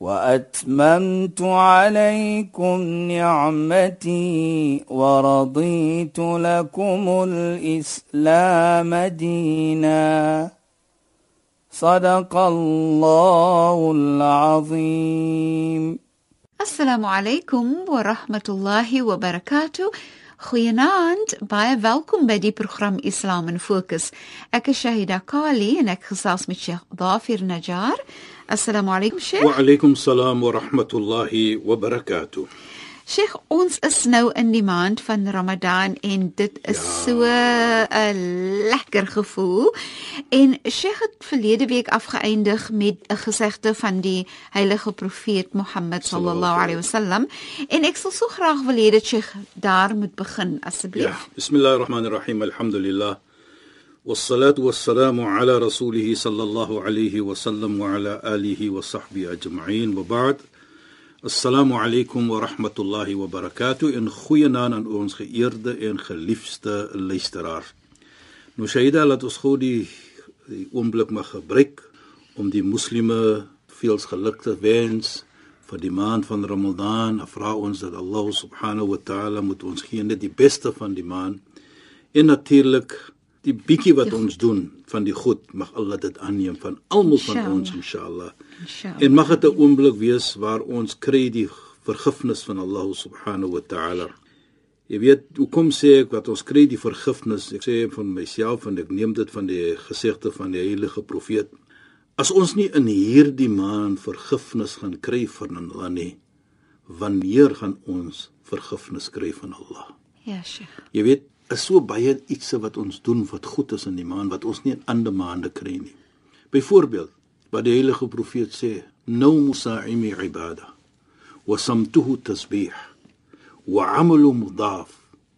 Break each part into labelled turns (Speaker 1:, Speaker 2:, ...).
Speaker 1: واتممت عليكم نعمتي ورضيت لكم الاسلام دينا صدق الله العظيم
Speaker 2: alaykum wa rahmatullahi wa barakatuh. Goeienaand, baie welkom by die program Islam in Fokus. Ek is Shahida Kali en ek gesels met Sheikh Dafir Najjar. Assalamu alaykum Sheikh.
Speaker 3: Wa alaykum salaam wa rahmatullahi wa barakatuh.
Speaker 2: Sheikh, ons is nou in die maand van Ramadan en dit is ja. so 'n lekker gevoel. En Sheikh het verlede week afgeëindig met 'n gesegde van die heilige profeet Mohammed sallallahu alaihi wasallam en ek sal so graag wil hê dat Sheikh daar moet begin asseblief.
Speaker 3: Ja, bismillahirrahmanirrahim. Alhamdulillah. والصلاه والسلام على رسوله صلى الله عليه وسلم وعلى اله وصحبه اجمعين وبعد Assalamu alaykum wa rahmatullahi wa barakatuh en goeienaand aan ons geëerde en geliefde luisteraars. Nou Shaida laat ons gou die, die oomblik mag gebruik om die moslime veels geluk te wens vir die maand van Ramadan. Vra ons dat Allah subhanahu wa ta'ala moet ons gee net die beste van die maand. En natuurlik die bietjie wat ons doen van die goed mag Allah dit aanneem van almal van ons inshallah. Inshallah. En mag dit 'n oomblik wees waar ons kry die vergifnis van Allah subhanahu wa ta'ala. Jy weet, hoekom sê ek wat ons kry die vergifnis? Ek sê van myself en ek neem dit van die gesegde van die heilige profeet. As ons nie in hierdie maand vergifnis gaan kry van Allah nie, wanneer gaan ons vergifnis kry van Allah?
Speaker 2: Ja, Sheikh.
Speaker 3: Jy weet, is so baie ietsie wat ons doen wat goed is in die maan wat ons nie in ander maande kry nie. Byvoorbeeld, wat die heilige profeet sê, "Nou musa'imi ibada wa samtuhu tasbih wa 'amalu mudaf."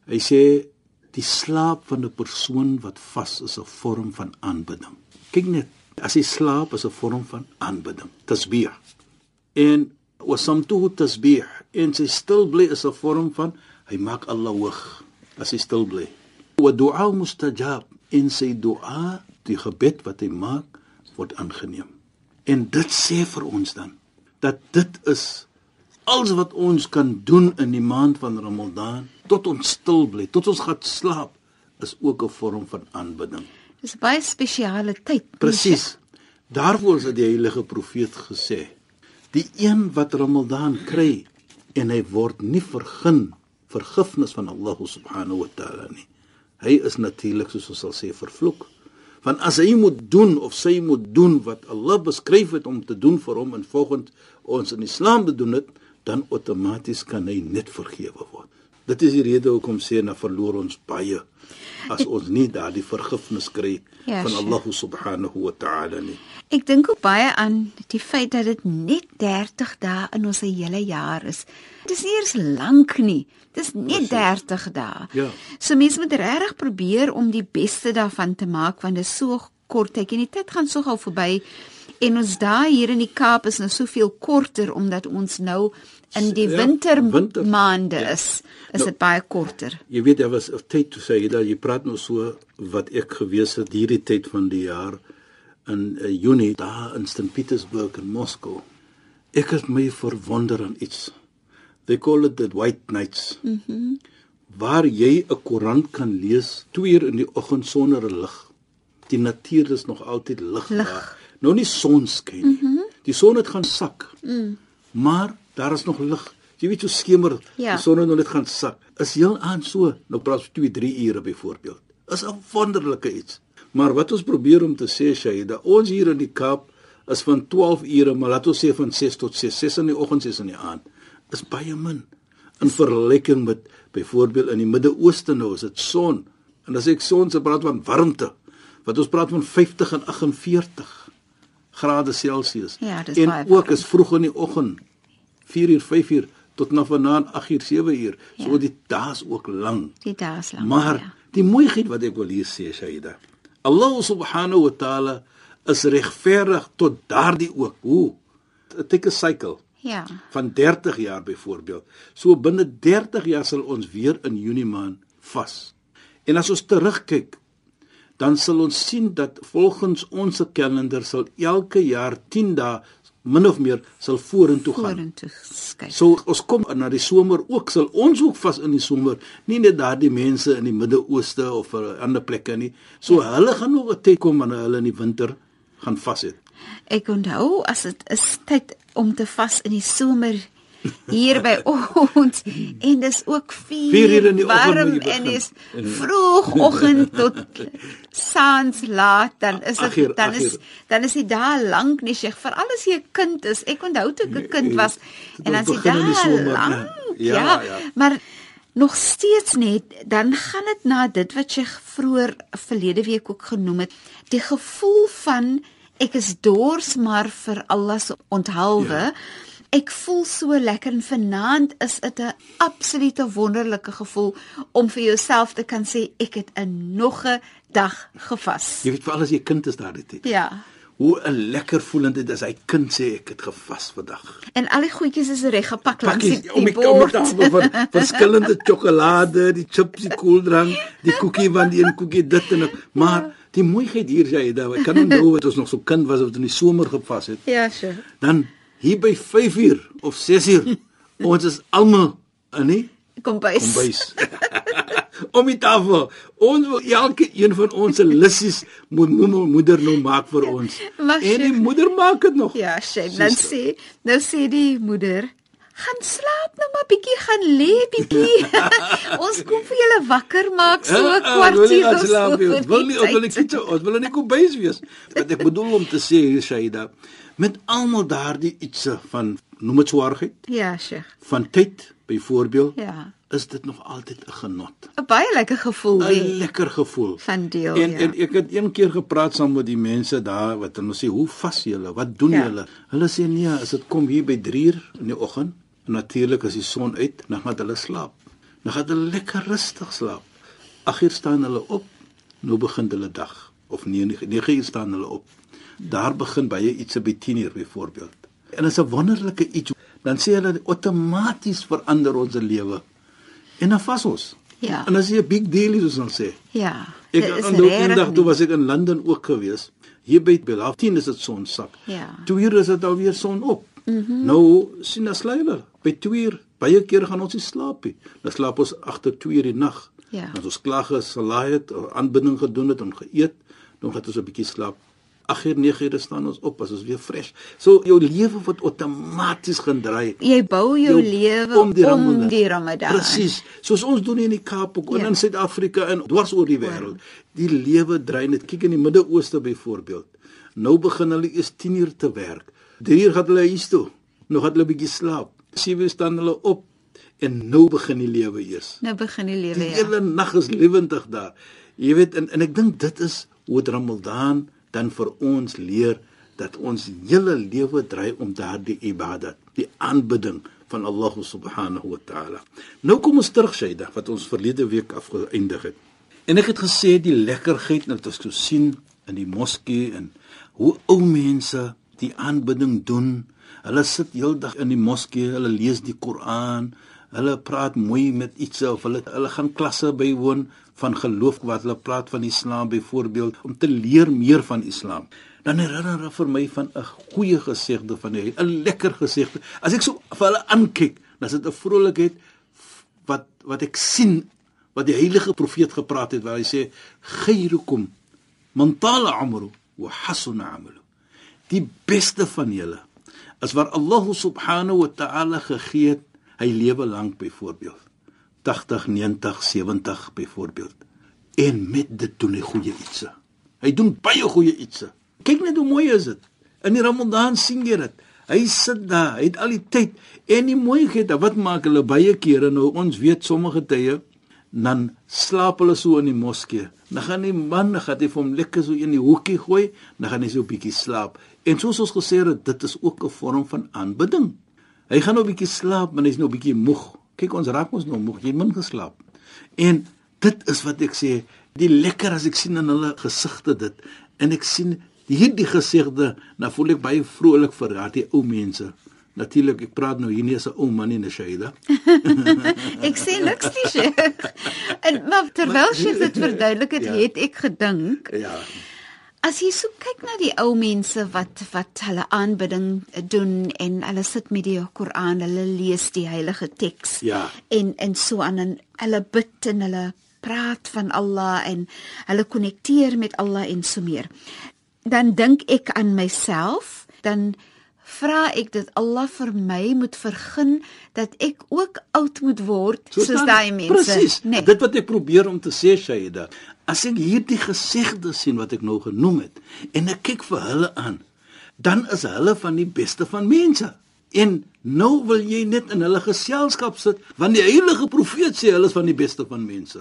Speaker 3: Hy sê die slaap van 'n persoon wat vas is 'n vorm van aanbidding. Kyk net, as hy slaap is 'n vorm van aanbidding, tasbih. En wa samtuhu tasbih, en sy stil bly is 'n vorm van hy maak Allah hoog as hy stil bly. Wa du'a mustajab in sy du'a, die gebed wat hy maak, word aangeneem. En dit sê vir ons dan dat dit is alles wat ons kan doen in die maand van Ramadan tot ons stil bly, tot ons gaan slaap, is ook 'n vorm van aanbidding.
Speaker 2: Dis 'n baie spesiale tyd.
Speaker 3: Presies. Daarvoor het die heilige profeet gesê: "Die een wat Ramadan kry en hy word nie vergun vergifnis van Allah subhanahu wa ta'ala nie. Hy is natuurlik soos ons sal sê vervloek. Want as hy moet doen of sy moet doen wat Allah beskryf het om te doen vir hom en volgens ons in Islam te doen dit, dan outomaties kan hy net vergewe word. Dit is die rede hoekom sê na verloor ons baie as ons nie daardie vergifnis kry ja, van Allah subhanahu wa ta'ala nie.
Speaker 2: Ek dink ook baie aan die feit dat dit net 30 dae in ons hele jaar is. Dit is nie eens lank nie. Dis net 30 dae.
Speaker 3: Ja.
Speaker 2: So mense moet regtig probeer om die beste daarvan te maak want dit is so kort tyd en die tyd gaan so gou verby. En ons dae hier in die Kaap is nou soveel korter omdat ons nou in die ja, wintermaande winter. is. Is dit nou, baie korter.
Speaker 3: Jy weet daar was 'n tyd toe sê jy dat jy praat nou so wat ek gewees het hierdie tyd van die jaar in uh, Junie daar in St Petersburg in Moskou. Ek het my verwonder aan iets they call it the white nights.
Speaker 2: Mhm. Mm
Speaker 3: waar jy 'n koerant kan lees 2 uur in die oggend sonder 'n lig. Die natuur is nog altyd lig daar. Nou nie son skyn nie. Mm -hmm. Die son het gaan sak.
Speaker 2: Mm.
Speaker 3: Maar daar is nog lig. Jy weet hoe skemer
Speaker 2: ja.
Speaker 3: die son het nog net gaan sak. Is heel aan so. Nou praat 2 3 ure byvoorbeeld. Is 'n wonderlike iets. Maar wat ons probeer om te sê sê dat ons hier in die Kaap is van 12 ure, maar laat ons sê van 6 tot 6, 6 in die oggend, 6 in die aand is baie min in vergelyking met byvoorbeeld in die Midde-Ooste nou is dit son en as ek son se praat van warmte wat ons praat van 50 en 48 grade Celsius
Speaker 2: ja,
Speaker 3: en ook is vroeg in die oggend 4 uur 5 uur tot na vanaand 8uur 7uur. So
Speaker 2: Ja.
Speaker 3: die dae ook lank.
Speaker 2: Die dae is lank.
Speaker 3: Maar
Speaker 2: ja.
Speaker 3: die mooiheid wat ek wil hier sê, Shaida. Allah subhanahu wa ta'ala is regverdig tot daardie ook. Hoe? Dit 'n cycle
Speaker 2: Ja.
Speaker 3: van 30 jaar byvoorbeeld. So binne 30 jaar sal ons weer in Junie maand vas. En as ons terugkyk, dan sal ons sien dat volgens ons kalender sal elke jaar 10 dae min of meer sal vorentoe gaan.
Speaker 2: Vorentoe skuif.
Speaker 3: So ons kom na die somer ook sal ons ook vas in die somer, nie net daardie mense in die Midde-Ooste of uh, ander plekke nie. So ja. hulle gaan ook 'n tyd kom wanneer hulle in die winter gaan vas het.
Speaker 2: Ek onthou as dit is tyd om te vas in die somer hier by ons. En dis ook 4
Speaker 3: Vier uur in die
Speaker 2: warm en dis vroegoggend tot saans laat. Dan is dit dan is dan is dit daar lank nie sê veral as jy 'n kind is. Ek onthou toe ek 'n kind was.
Speaker 3: dit
Speaker 2: en dan
Speaker 3: was
Speaker 2: is
Speaker 3: die
Speaker 2: daar
Speaker 3: somer,
Speaker 2: lank
Speaker 3: ja.
Speaker 2: ja,
Speaker 3: Ja,
Speaker 2: maar nog steeds net dan gaan dit na dit wat jy vroeër verlede week ook genoem het. Die gevoel van ek is dors maar vir Allah se onthulwe ja. Ek voel so lekker en vanaand is dit 'n absolute wonderlike gevoel om vir jouself te kan sê ek het 'n nog 'n dag gevas
Speaker 3: Jy weet veral as jy kind is daardie tyd.
Speaker 2: ja
Speaker 3: Hoe 'n lekker voelend dit is hy kind sê ek het gevas vandag.
Speaker 2: en al die goedjies is reg gepak langs
Speaker 3: Pakkies
Speaker 2: die,
Speaker 3: om
Speaker 2: die
Speaker 3: die om die
Speaker 2: bord
Speaker 3: van verskillende sjokolade, die chips, die koeldrank, die koekie van die een koekie dit en dat. maar die mooiheid hier sê jy, ek kan onthou wat ons nog so kind was wat in die somer gevas het.
Speaker 2: ja sure
Speaker 3: Dan hier by 5 uur of 6 uur ons is almal in die
Speaker 2: kombuis
Speaker 3: kombuis. om die tafel. Ons wil elke een van ons se lissies moet mo- moeder nou maak vir ons.
Speaker 2: Maar
Speaker 3: en die moeder maak dit nog.
Speaker 2: Ja, Shem, dan
Speaker 3: Sies,
Speaker 2: sê, nou sê die moeder, gaan slaap nou maar bietjie, gaan lê bietjie. ons kom vir julle wakker maak so 'n
Speaker 3: Ah, ah, wil
Speaker 2: kwartier of so.
Speaker 3: Wil nie ons wil nie
Speaker 2: tyd.
Speaker 3: kitchen, ons wil nie kombuis wees. Wat ek bedoel om te sê Shaida, met almal daardie ietsie van noem dit swaarheid,
Speaker 2: Ja, Sheikh.
Speaker 3: van tyd byvoorbeeld,
Speaker 2: Ja.
Speaker 3: is dit nog altyd 'n genot.
Speaker 2: 'n Baie lekker gevoel
Speaker 3: 'n Lekker gevoel.
Speaker 2: van deel,
Speaker 3: En
Speaker 2: ja.
Speaker 3: en ek het een keer gepraat saam met die mense daar wat hulle sê, "Hoe vas julle? Wat doen
Speaker 2: Ja.
Speaker 3: julle?" Hulle sê, "Nee, as dit kom hier by 3 uur in die oggend, en natuurlik as die son uit, dan gaan hulle slaap. Dan gaan hulle lekker rustig slaap. 8 uur staan hulle op, nou begin hulle dag of 9 9 uur staan hulle op. Daar begin baie iets by 10 uur byvoorbeeld. En dit is 'n wonderlike iets. Dan sê hulle outomaties verander ons lewe. En dan vas ons.
Speaker 2: Ja.
Speaker 3: En as jy 'n big deal is, ons sê.
Speaker 2: Ja.
Speaker 3: Ek
Speaker 2: dit is
Speaker 3: onthou eendag toe was ek in Londen ook gewees. Hier by Belaf 10 is dit sonsak.
Speaker 2: Ja.
Speaker 3: Toe hier is dit alweer son op. Mm -hmm. Nou sien as leier by 2 uur baie kere gaan ons nie slaap nie. Dan slaap ons agter 2 uur die nag.
Speaker 2: Ja.
Speaker 3: As ons klaar gesalaai het, aanbinding gedoen het en geëet, dan gaan ons 'n bietjie slaap. 8 uur 9 uur staan ons op as ons weer fresh. So jou lewe word outomaties gedraai
Speaker 2: Jy bou jou, jou lewe om die Ramadan. Om die Ramadan.
Speaker 3: Presies. Soos ons doen in die Kaap ook,
Speaker 2: Ja.
Speaker 3: en in Suid-Afrika en dwars oor die wêreld. Die lewe draai net. Kyk in die Midde-Ooste byvoorbeeld. Nou begin hulle eers 10 uur te werk. 3 uur gaan hulle huis toe. Nou gaan hulle 'n bietjie slaap. 7 uur staan hulle op en nou begin die lewe eers.
Speaker 2: Nou begin die lewe
Speaker 3: Die
Speaker 2: ja.
Speaker 3: hele nag is lewendig daar. Jy weet en en ek dink dit is hoe dit Ramadan dan vir ons leer dat ons hele lewe draai om daardie ibadat, die aanbidding van Allah subhanahu wa ta'ala. Nou kom ons terug Shaida wat ons verlede week afgeëindig het. En ek het gesê die lekkerheid wat ons toe sien in die moskee en hoe ou mense die aanbidding doen. Hulle sit heeldag in die moskee, hulle lees die Koran, hulle praat mooi met iets of hulle hulle gaan klasse bywoon van geloof wat hulle praat van Islam byvoorbeeld om te leer meer van Islam. Dan herinner dit vir my van 'n goeie gesegde van 'n 'n lekker gesegde. As ek so vir hulle aankyk, dan is dit 'n vrolikheid wat wat ek sien wat die heilige profeet gepraat het waar hy sê khairukum man tala umru wa hasuna amalu. Die beste van julle is waar Allah subhanahu wa ta'ala gegee het hy lewe lank byvoorbeeld 80 90 70 byvoorbeeld. En met dit doen hy goeie ietsie. Hy doen baie goeie ietsie. Kyk net hoe mooi is dit. In die ramadan sien jy dit. Hy sit daar hy het al die tyd. En die mooiheid wat maak hulle baie kere? Nou ons weet sommige tye dan slaap hulle so in die moskee. Dan gaan die man gaan hy vir hom lekker so in die hoekie gooi dan gaan hy so 'n bietjie slaap. En soos ons gesê het dit is ook 'n vorm van aanbidding. Hy gaan nou 'n bietjie slaap, maar hy's nou 'n bietjie moeg. Kyk, ons raak ons nou moeg. Jy min geslaap. En dit is wat ek sê, die lekker as ek sien in hulle gesigte dit en ek sien hierdie gesigte, dan voel ek baie vrolik vir daardie ou mense. Natuurlik, ek praat nou hier nie as 'n ou man nie, Shaida.
Speaker 2: ek sê niks nie, Sheikh. En maar terwyl Sheikh dit verduidelik het,
Speaker 3: Ja.
Speaker 2: het ek gedink,
Speaker 3: Ja.
Speaker 2: As jy so kyk na die ou mense wat wat hulle aanbidding doen en hulle sit met die Koran, hulle lees die heilige teks
Speaker 3: Ja.
Speaker 2: en en so aan en hulle bid en hulle praat van Allah en hulle konnekteer met Allah en so meer. Dan dink ek aan myself, dan vra ek dat Allah vir my moet vergun dat ek ook oud moet word soos
Speaker 3: dan-
Speaker 2: daai mense.
Speaker 3: Presies.
Speaker 2: Nee.
Speaker 3: Dit wat ek probeer om te sê, Shaida, as ek hierdie gesegde sien wat ek nou genoem het en ek kyk vir hulle aan, dan is hulle van die beste van mense. En nou wil jy net in hulle geselskap sit want die heilige profeet sê hulle is van die beste van mense.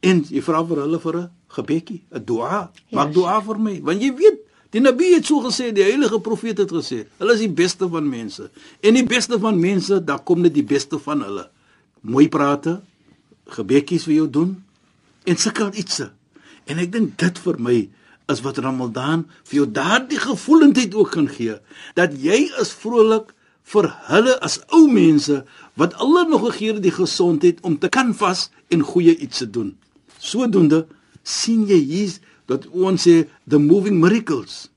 Speaker 3: En jy vra vir hulle vir 'n gebedjie, 'n dua. Maak dua vir my, want jy weet Die Nabi het so gesê, die heilige profeet het gesê, hulle is die beste van mense. En die beste van mense, daar kom net die beste van hulle. Mooi prate, gebedjies vir jou doen en sulke ietsie. En ek dink dit vir my is wat Ramadan vir jou daardie gevoelendheid ook gaan gee dat jy is vrolik vir hulle as ou mense wat Allah nog gegee het die gesondheid om te kan vas en goeie iets te doen. Sodoende sien jy hier dat ons sê the moving miracles.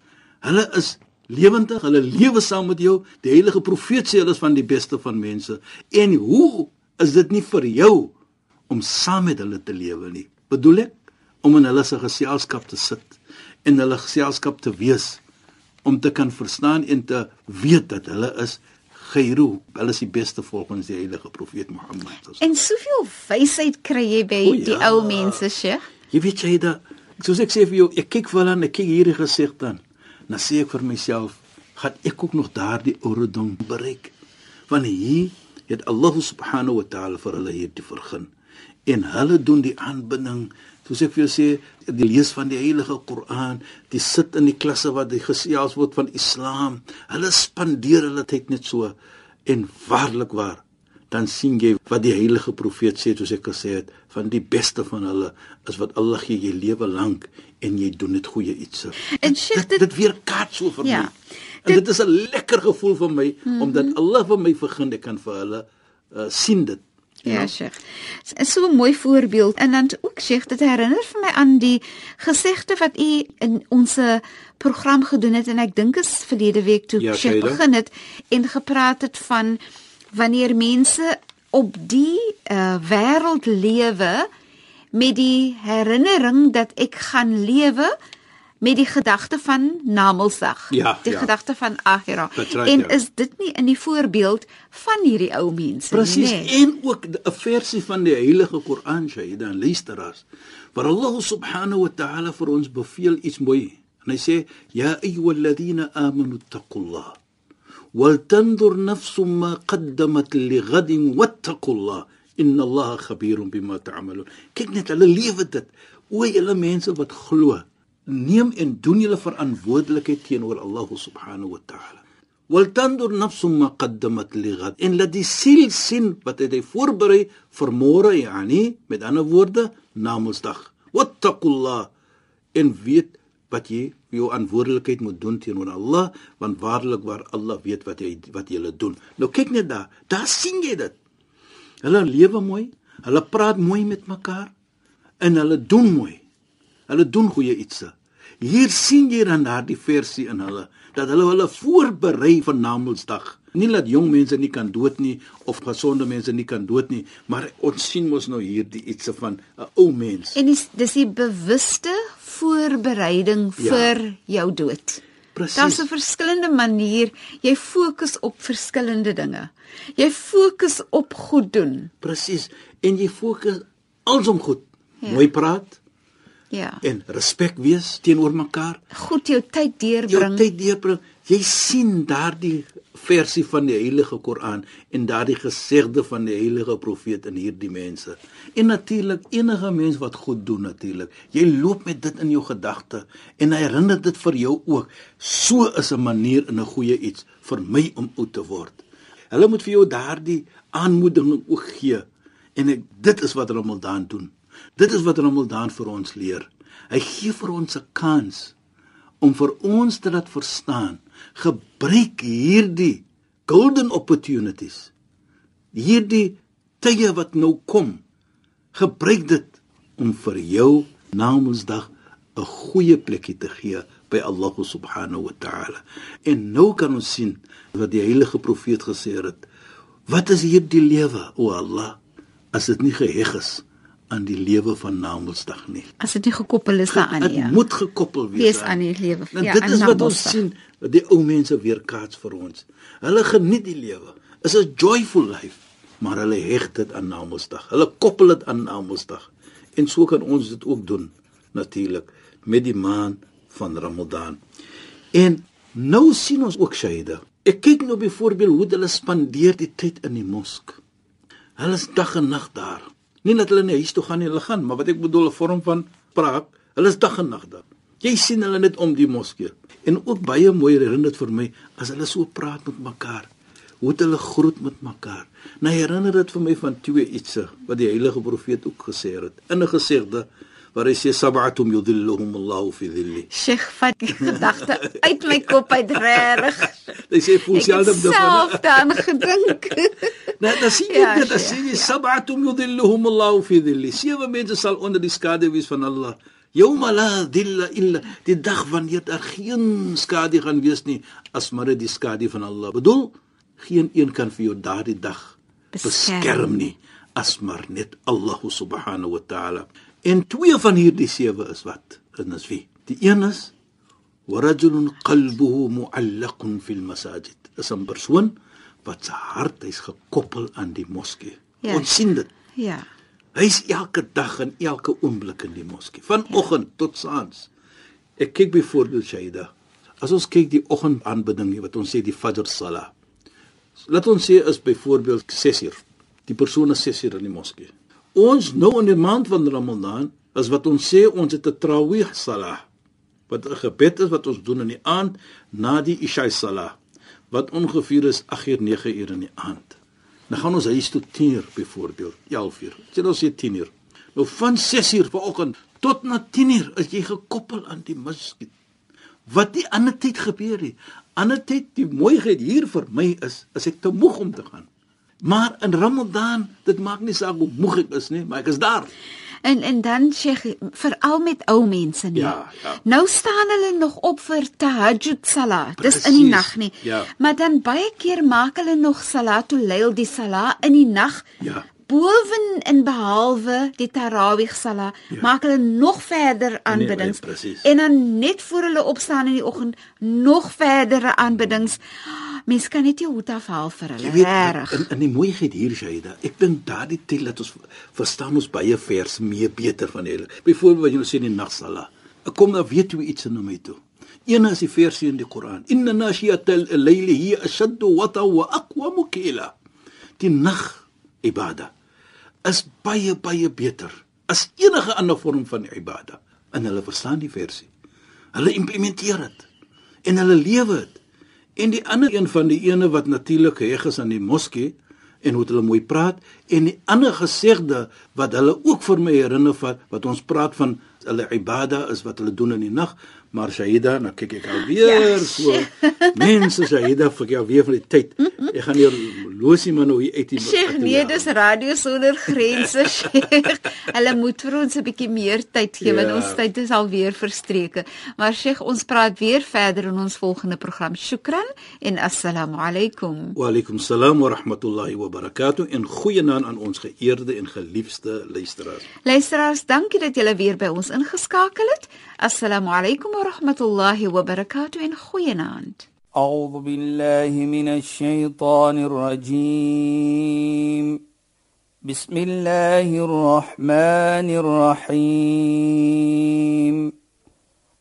Speaker 3: Hulle is lewendig, hulle lewe saam met jou. Die heilige profeet sê hulle is van die beste van mense. En hoe is dit nie vir jou om saam met hulle te lewe nie? Bedoel ek om in hulle se geselskap te sit en hulle geselskap te wees om te kan verstaan en te weet dat hulle is geyru, hulle is die beste volgens die heilige profeet Mohammed.
Speaker 2: En soveel wysheid kry jy by
Speaker 3: O,
Speaker 2: die
Speaker 3: ja.
Speaker 2: ou mense, Sheikh.
Speaker 3: Jy weet jy da, soos ek sê vir jou, ek kyk hulle en ek kyk hierdie gesig dan. Dan sê ek vir myself, gaan ek ook nog daardie ouderdom bereik? Want hier het Allah subhanahu wa ta'ala vir hulle hierdie vergun. En hulle doen die aanbidding, soos ek vir jou sê, die lees van die heilige Koran, die sit in die klasse wat die gesels word van Islam. Hulle spandeer hulle tyd net so en waarlik waar dan sien jy wat die heilige profeet sê soos ek gesê het van die beste van hulle is wat Allah gee jy lewe lank en jy doen dit goeie iets.
Speaker 2: En
Speaker 3: Dit, dit,
Speaker 2: dit-
Speaker 3: dit weer kaart so vir
Speaker 2: Ja.
Speaker 3: my. En dit is 'n lekker gevoel vir my mm -hmm. omdat Allah vir my vergun ek kan vir hulle uh, sien dit.
Speaker 2: Ja,
Speaker 3: know.
Speaker 2: Sheikh. Is so 'n mooi voorbeeld en dan ook Sheikh, dit herinner vir my aan die gesegde wat u in ons program gedoen het en ek dink is verlede week toe
Speaker 3: Ja,
Speaker 2: Sheikh begin het en gepraat het van wanneer mense op die uh, wêreld lewe met die herinnering dat ek gaan lewe met die gedagte van Namedsdag,
Speaker 3: Ja,
Speaker 2: die
Speaker 3: ja.
Speaker 2: gedagte van.
Speaker 3: That's right,
Speaker 2: en
Speaker 3: ja.
Speaker 2: is dit nie in die voorbeeld van hierdie ou mense
Speaker 3: Presies
Speaker 2: nie?
Speaker 3: en ook 'n versie van die heilige Koran Shaida en luisteraars. Waar Allah subhanahu wa ta'ala vir ons beveel iets mooi. En hy sê ya ayyuhalladhina amanu taqullah ولتنظر نفس ما قدمت لغد واتقوا الله ان الله خبير بما تعملون kyk net hulle lewe dit o julle mense wat glo neem en doen julle verantwoordelikheid teenoor Allah subhanahu wa ta'ala ولتنظر نفس ما قدمت لغد en laat die siel sien wat het hy voorberei vir môre yani met ander woorde namedsdag wattaqullah en weet wat jy jou verantwoordelikheid moet doen teenoor Allah want waarlik waar Allah weet wat jy wat jy doen. Nou kyk net daar daar sien jy dit. Hulle lewe mooi hulle praat mooi met mekaar en hulle doen mooi. Hulle doen goeie ietsie. Hier sien jy dan daardie versie in hulle dat hulle hulle voorberei vir Namedsdag nie dat jong mense nie kan dood nie of gesonde mense nie kan dood nie maar ons sien mos nou hier die ietsie van 'n ou mens
Speaker 2: En dis dis die bewuste voorbereiding
Speaker 3: Ja.
Speaker 2: vir jou dood.
Speaker 3: Presies.
Speaker 2: Daar's 'n verskillende manier. Jy fokus op verskillende dinge. Jy fokus op goed doen.
Speaker 3: Presies. En jy fokus alsom goed. Ja. Mooi praat
Speaker 2: Ja.
Speaker 3: en respek wees teenoor mekaar.
Speaker 2: Goed jou tyd
Speaker 3: Jou
Speaker 2: deurbring.
Speaker 3: tyd deurbring. Jy sien daardie versie van die Heilige Koran en daardie gesegde van die heilige profeet in hierdie mense. En natuurlik enige mens wat goed doen natuurlik. Jy loop met dit in jou gedagte en herinner dit vir jou ook. So is 'n manier in 'n goeie iets vir my om oud te word. Hulle moet vir jou daardie aanmoediging ook gee. En ek, dit is wat Ramadan doen. Dit is wat Ramadan vir ons leer. Hy gee vir ons 'n kans om vir ons te laat verstaan. Gebruik hierdie golden opportunities. Hierdie tye wat nou kom. Gebruik dit om vir jou na Mondsdag 'n goeie plekkie te gee by Allah subhanahu wa ta'ala. En nou kan ons sien wat die heilige profeet gesê het. Wat is hierdie lewe, o Allah, as dit nie geheg is aan die lewe van Namedsdag nie.
Speaker 2: As dit nie gekoppel is daaraan nie.
Speaker 3: Dit moet gekoppel wees,
Speaker 2: wees aan die lewe.
Speaker 3: En ja, dit is wat ons sien wat die ou mense weer kaats vir ons. Hulle geniet die lewe. Is 'n joyful life, maar hulle heg dit aan Namedsdag. Hulle koppel dit aan Namedsdag. En so kan ons dit ook doen natuurlik met die maand van Ramadan. En nou sien ons ook Shaida. Ek kyk nou byvoorbeeld hoe hulle spandeer die tyd in die mosk. Hulle is dag en nag daar. Nie dat hulle nie huis toe gaan nie, hulle gaan, maar wat ek bedoel 'n vorm van praat, hulle is dag en nag daar. Jy sien hulle net om die moskee. En ook baie mooi herinner dit vir my as hulle so praat met mekaar. Hoe hulle groet met mekaar. Nou herinner dit vir my van twee ietsie wat die heilige profeet ook gesê het. In 'n gesegde waar hy sê sab'atum yudhilluhum Allah fi dhilli.
Speaker 2: Sheikh vat die gedagte uit my kop uit reg.
Speaker 3: Hy sê fosialdem
Speaker 2: de van self dan gedink.
Speaker 3: Nou, dan sien jy ja, dit, dan sien jy sab'atum yudhilluhum Allah fi dhilli. Sewe mense sal onder die skadu wees van Allah. Yawma la dhilla illa die dag wanneer daar geen skadu gaan wees nie as maar die skadu van Allah. Bedoel geen een kan vir jou daardie dag beskerm, beskerm nie as maar net Allah subhanahu wa ta'ala. En twee van hierdie sewe is wat? En is wie? Die een is warajulun qalbuhu mu'allaqun fil masajid. Is 'n persoon wat sy hart is gekoppel aan die moskee. Ja. Ons sien dit.
Speaker 2: Ja.
Speaker 3: Hy's elke dag en elke oomblik in die moskee, vanoggend ja. tot saans. Ek kyk byvoorbeeld Shaida. As ons kyk die oggendaanbidding wat ons sê die Fajr Salah. Laat ons sê is byvoorbeeld 6uur. Die persoon is 6uur in die moskee. Ons nou in die maand van Ramadan is wat ons sê ons het 'n Tarawih Salah. Wat 'n gebed is wat ons doen in die aand na die Isha Salah wat ongeveer is 8 uur 9 uur in die aand. Dan gaan ons huis toe 10 uur byvoorbeeld, 11 uur. Sê ons sê 10 uur. Nou van 6 uur vanoggend tot na 10 uur is jy gekoppel aan die masjid. Wat die ander tyd gebeur het. Ander tyd die mooiheid hier vir my is as ek te moeg om te gaan. Maar in Ramadan, dit maak nie saak hoe moeg ek is nie, maar ek is daar.
Speaker 2: En en dan sê veral met ou mense nie.
Speaker 3: Ja, ja.
Speaker 2: Nou staan hulle nog op vir tahajjud salat. Dis in die nag nie.
Speaker 3: Ja.
Speaker 2: Maar dan baie keer maak hulle nog salatul layl die salat in die nag.
Speaker 3: Ja.
Speaker 2: Boven en behalwe die tarawih salat, ja. maak hulle nog verder aanbiddings.
Speaker 3: Nee, nee,
Speaker 2: en dan net voor hulle opstaan in die oggend nog verdere aanbiddings. Oh, mens kan net jou hoed afhaal vir hulle. Reg.
Speaker 3: In in die mooiheid hier Shaida. Ek dink daardie tel dat ons verstaan ons baie vers meer beter van hulle. Byvoorbeeld wat jy nou sê in die nagsala. Ek kom nou weet hoe iets in my toe. Een is die versie in die Koran. Inna nashiyatal layli hiya ashaddu wata wa aqwamu qila. Die nag ibada is baie baie beter as enige ander vorm van ibada. En hulle verstaan die versie. Hulle implementeer dit en hulle lewe dit. En die ander een van die ene wat natuurlik geheg is aan die moskee en hoe hulle mooi praat en die ander gesegde wat hulle ook vir my herinner van wat ons praat van hulle ibada is wat hulle doen in die nag maar Shaida nou kyk ek alweer ja, so mense Shaida vir jou weer van die tyd. Ek gaan hier losie man hoe uit die
Speaker 2: Sheikh nee dis radio sonder grense Sheikh. Hulle moet vir ons 'n bietjie meer tyd gee ja. want ons tyd is al weer verstreke maar Sheikh ons praat weer verder in ons volgende program. Shukran en assalamu alaykum.
Speaker 3: Wa alaykum salaam wa rahmatullahi wa barakatuh. En goeienaand aan ons geëerde en geliefde luisteraars
Speaker 2: luisteraars dankie dat julle weer by ons ingeskakel het assalamu alaykum ورحمة الله وبركاته إن خويناند
Speaker 1: أعوذ بالله من الشيطان الرجيم بسم الله الرحمن الرحيم